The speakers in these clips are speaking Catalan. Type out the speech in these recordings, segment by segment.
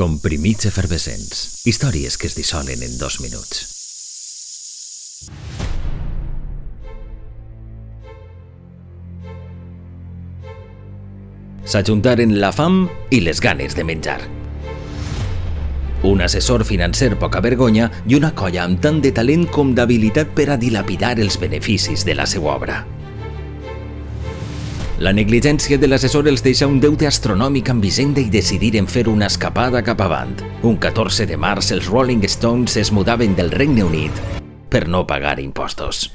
Comprimits efervescents. Històries que es dissolen en dos minuts. S'ajuntaren la fam i les ganes de menjar. Un assessor financer poca vergonya i una colla amb tant de talent com d'habilitat per a dilapidar els beneficis de la seva obra. La negligència de l'assessor els deixa un deute astronòmic amb Hisenda i decidiren fer una escapada cap avant. Un 14 de març, els Rolling Stones es mudaven del Regne Unit per no pagar impostos.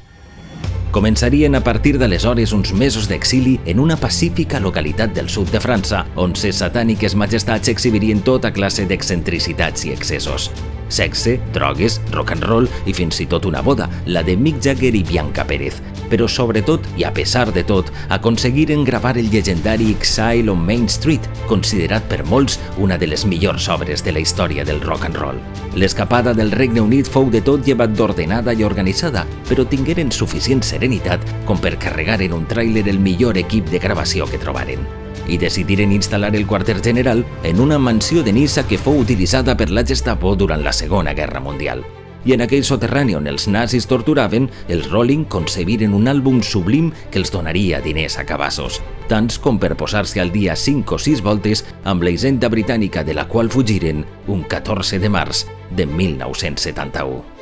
Començarien a partir d'aleshores uns mesos d'exili en una pacífica localitat del sud de França, on ses satàniques majestats exhibirien tota classe d'excentricitats i excessos. Sexe, drogues, rock and roll i fins i tot una boda, la de Mick Jagger i Bianca Pérez. Però sobretot, i a pesar de tot, aconseguiren gravar el llegendari Exile on Main Street, considerat per molts una de les millors obres de la història del rock and roll. L'escapada del Regne Unit fou de tot llevat d'ordenada i organitzada, però tingueren suficient serenitat com per carregar en un tràiler el millor equip de gravació que trobaren i decidiren instal·lar el quarter general en una mansió de Nissa que fou utilitzada per la Gestapo durant la Segona Guerra Mundial. I en aquell soterrani on els nazis torturaven, els Rolling concebiren un àlbum sublim que els donaria diners a cabassos, tants com per posar-se al dia 5 o 6 voltes amb la hisenda britànica de la qual fugiren un 14 de març de 1971.